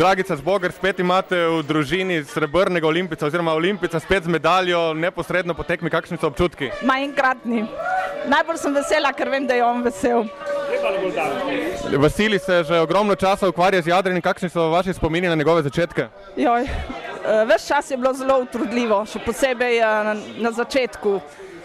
Dragica Žbogar, spet imate v družini srebrnega olimpica oziroma olimpica spet z medaljo, neposredno po tekmi, kakšni so občutki? Ma enkratni. Najbolj sem vesela, ker vem, da je on vesel. Vasili se že ogromno časa ukvarja z jadranjem, kakšni so vaši spomini na njegove začetke? Joj. eh, Ves čas je bilo zelo utrudljivo, še posebej eh, na začetku.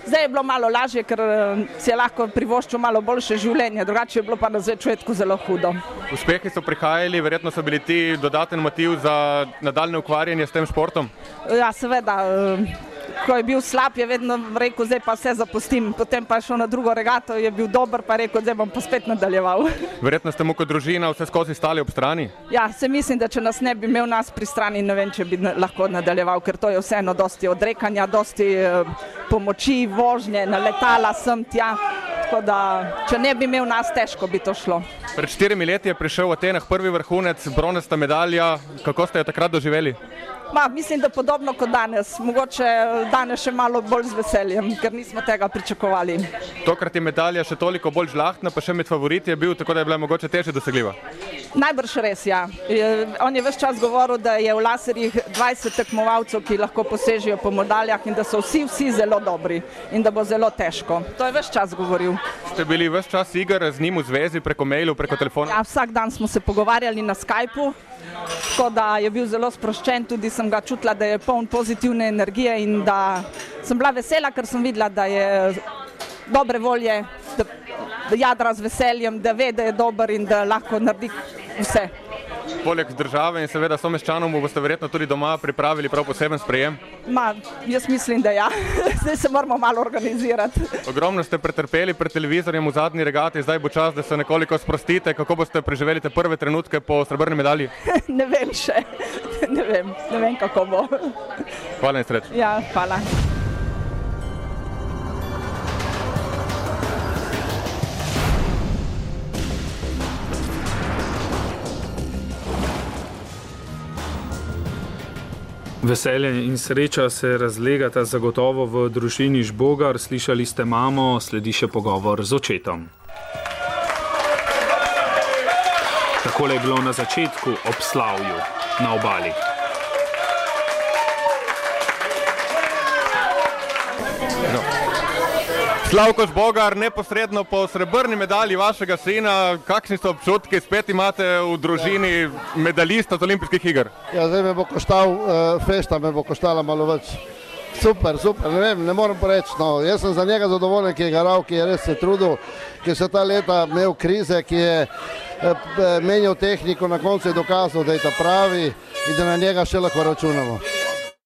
Zdaj je bilo malo lažje, ker eh, si je lahko privoščil malo boljše življenje, drugače je bilo pa na začetku zelo hudo. Uspehi so prihajali, verjetno so bili ti dodaten motiv za nadaljne ukvarjanje s tem športom. Ja, seveda, eh, ko je bil slab, je vedno rekel, zdaj pa vse zapustim. Potem pa je šel na drugo regato, je bil dober, pa je rekel, zdaj bom pa spet nadaljeval. Verjetno ste mu kot družina vse skozi stali ob strani. Ja, se mislim, da če nas ne bi imel nas pri strani, ne vem, če bi lahko nadaljeval, ker to je vseeno dosti odrekanja, dosti eh, pomoči, vožnje, na letala sem tja. Tako da, če ne bi imel nas, težko bi to šlo. Pred štirimi leti je prišel v Atenah prvi vrhunec, bronasta medalja. Kako ste jo takrat doživeli? Ma, mislim, da podobno kot danes, mogoče danes še malo bolj z veseljem, ker nismo tega pričakovali. Tokrat je medalja še toliko bolj žlahtna, pa še med favoriti je bil, tako da je bila mogoče težje dosegljiva. Najbrž res, ja. Je- On je vse čas govoril, da je v laserjih 20 tekmovalcev, ki lahko posežejo po medaljah in da so vsi, vsi zelo dobri in da bo zelo težko. To je vse čas govoril. Ste bili vse čas igr z njim v zvezi, preko mailov, preko telefona? Ja, vsak dan smo se pogovarjali na Skypu, tako da je bil zelo sproščen, tudi sem ga čutila, da je poln pozitivne energije in da sem bila vesela, ker sem videla, da je dobre volje, da jadra z veseljem, da ve, da je dober in da lahko naredi vse. Poleg države in seveda someščanom mu boste verjetno tudi doma pripravili prav poseben sprejem. Ma, jaz mislim, da ja. Zdaj se moramo malo organizirati. Ogromno ste pretrpeli pred televizorjem v zadnji regati, zdaj bo čas, da se nekoliko sprostite. Kako boste preživeli te prve trenutke po srebrni medalji? ne vem še, ne vem, ne vem kako bo. Hvala in srečno. Ja, hvala. Veselje in sreča se razlegata zagotovo v družini Žbogar. Slišali ste mamo, sledi še pogovor z očetom. Takole je bilo na začetku ob slavju na obali. Slavko Žbogar, neposredno po srebrni medalji vašega sina, kakšni so občutki, spet imate v družini medalista z olimpijskih iger? Ja, zdaj me bo koštal, uh, fešta me bo koštala malo več. Super, super, ne vem, ne morem reči. No. Jaz sem za njega zadovoljen, ki je garal, ki je res se trudil, ki je se ta leta imel krize, ki je eh, menjal tehniko, na koncu je dokazal, da je ta pravi in da na njega še lahko računamo.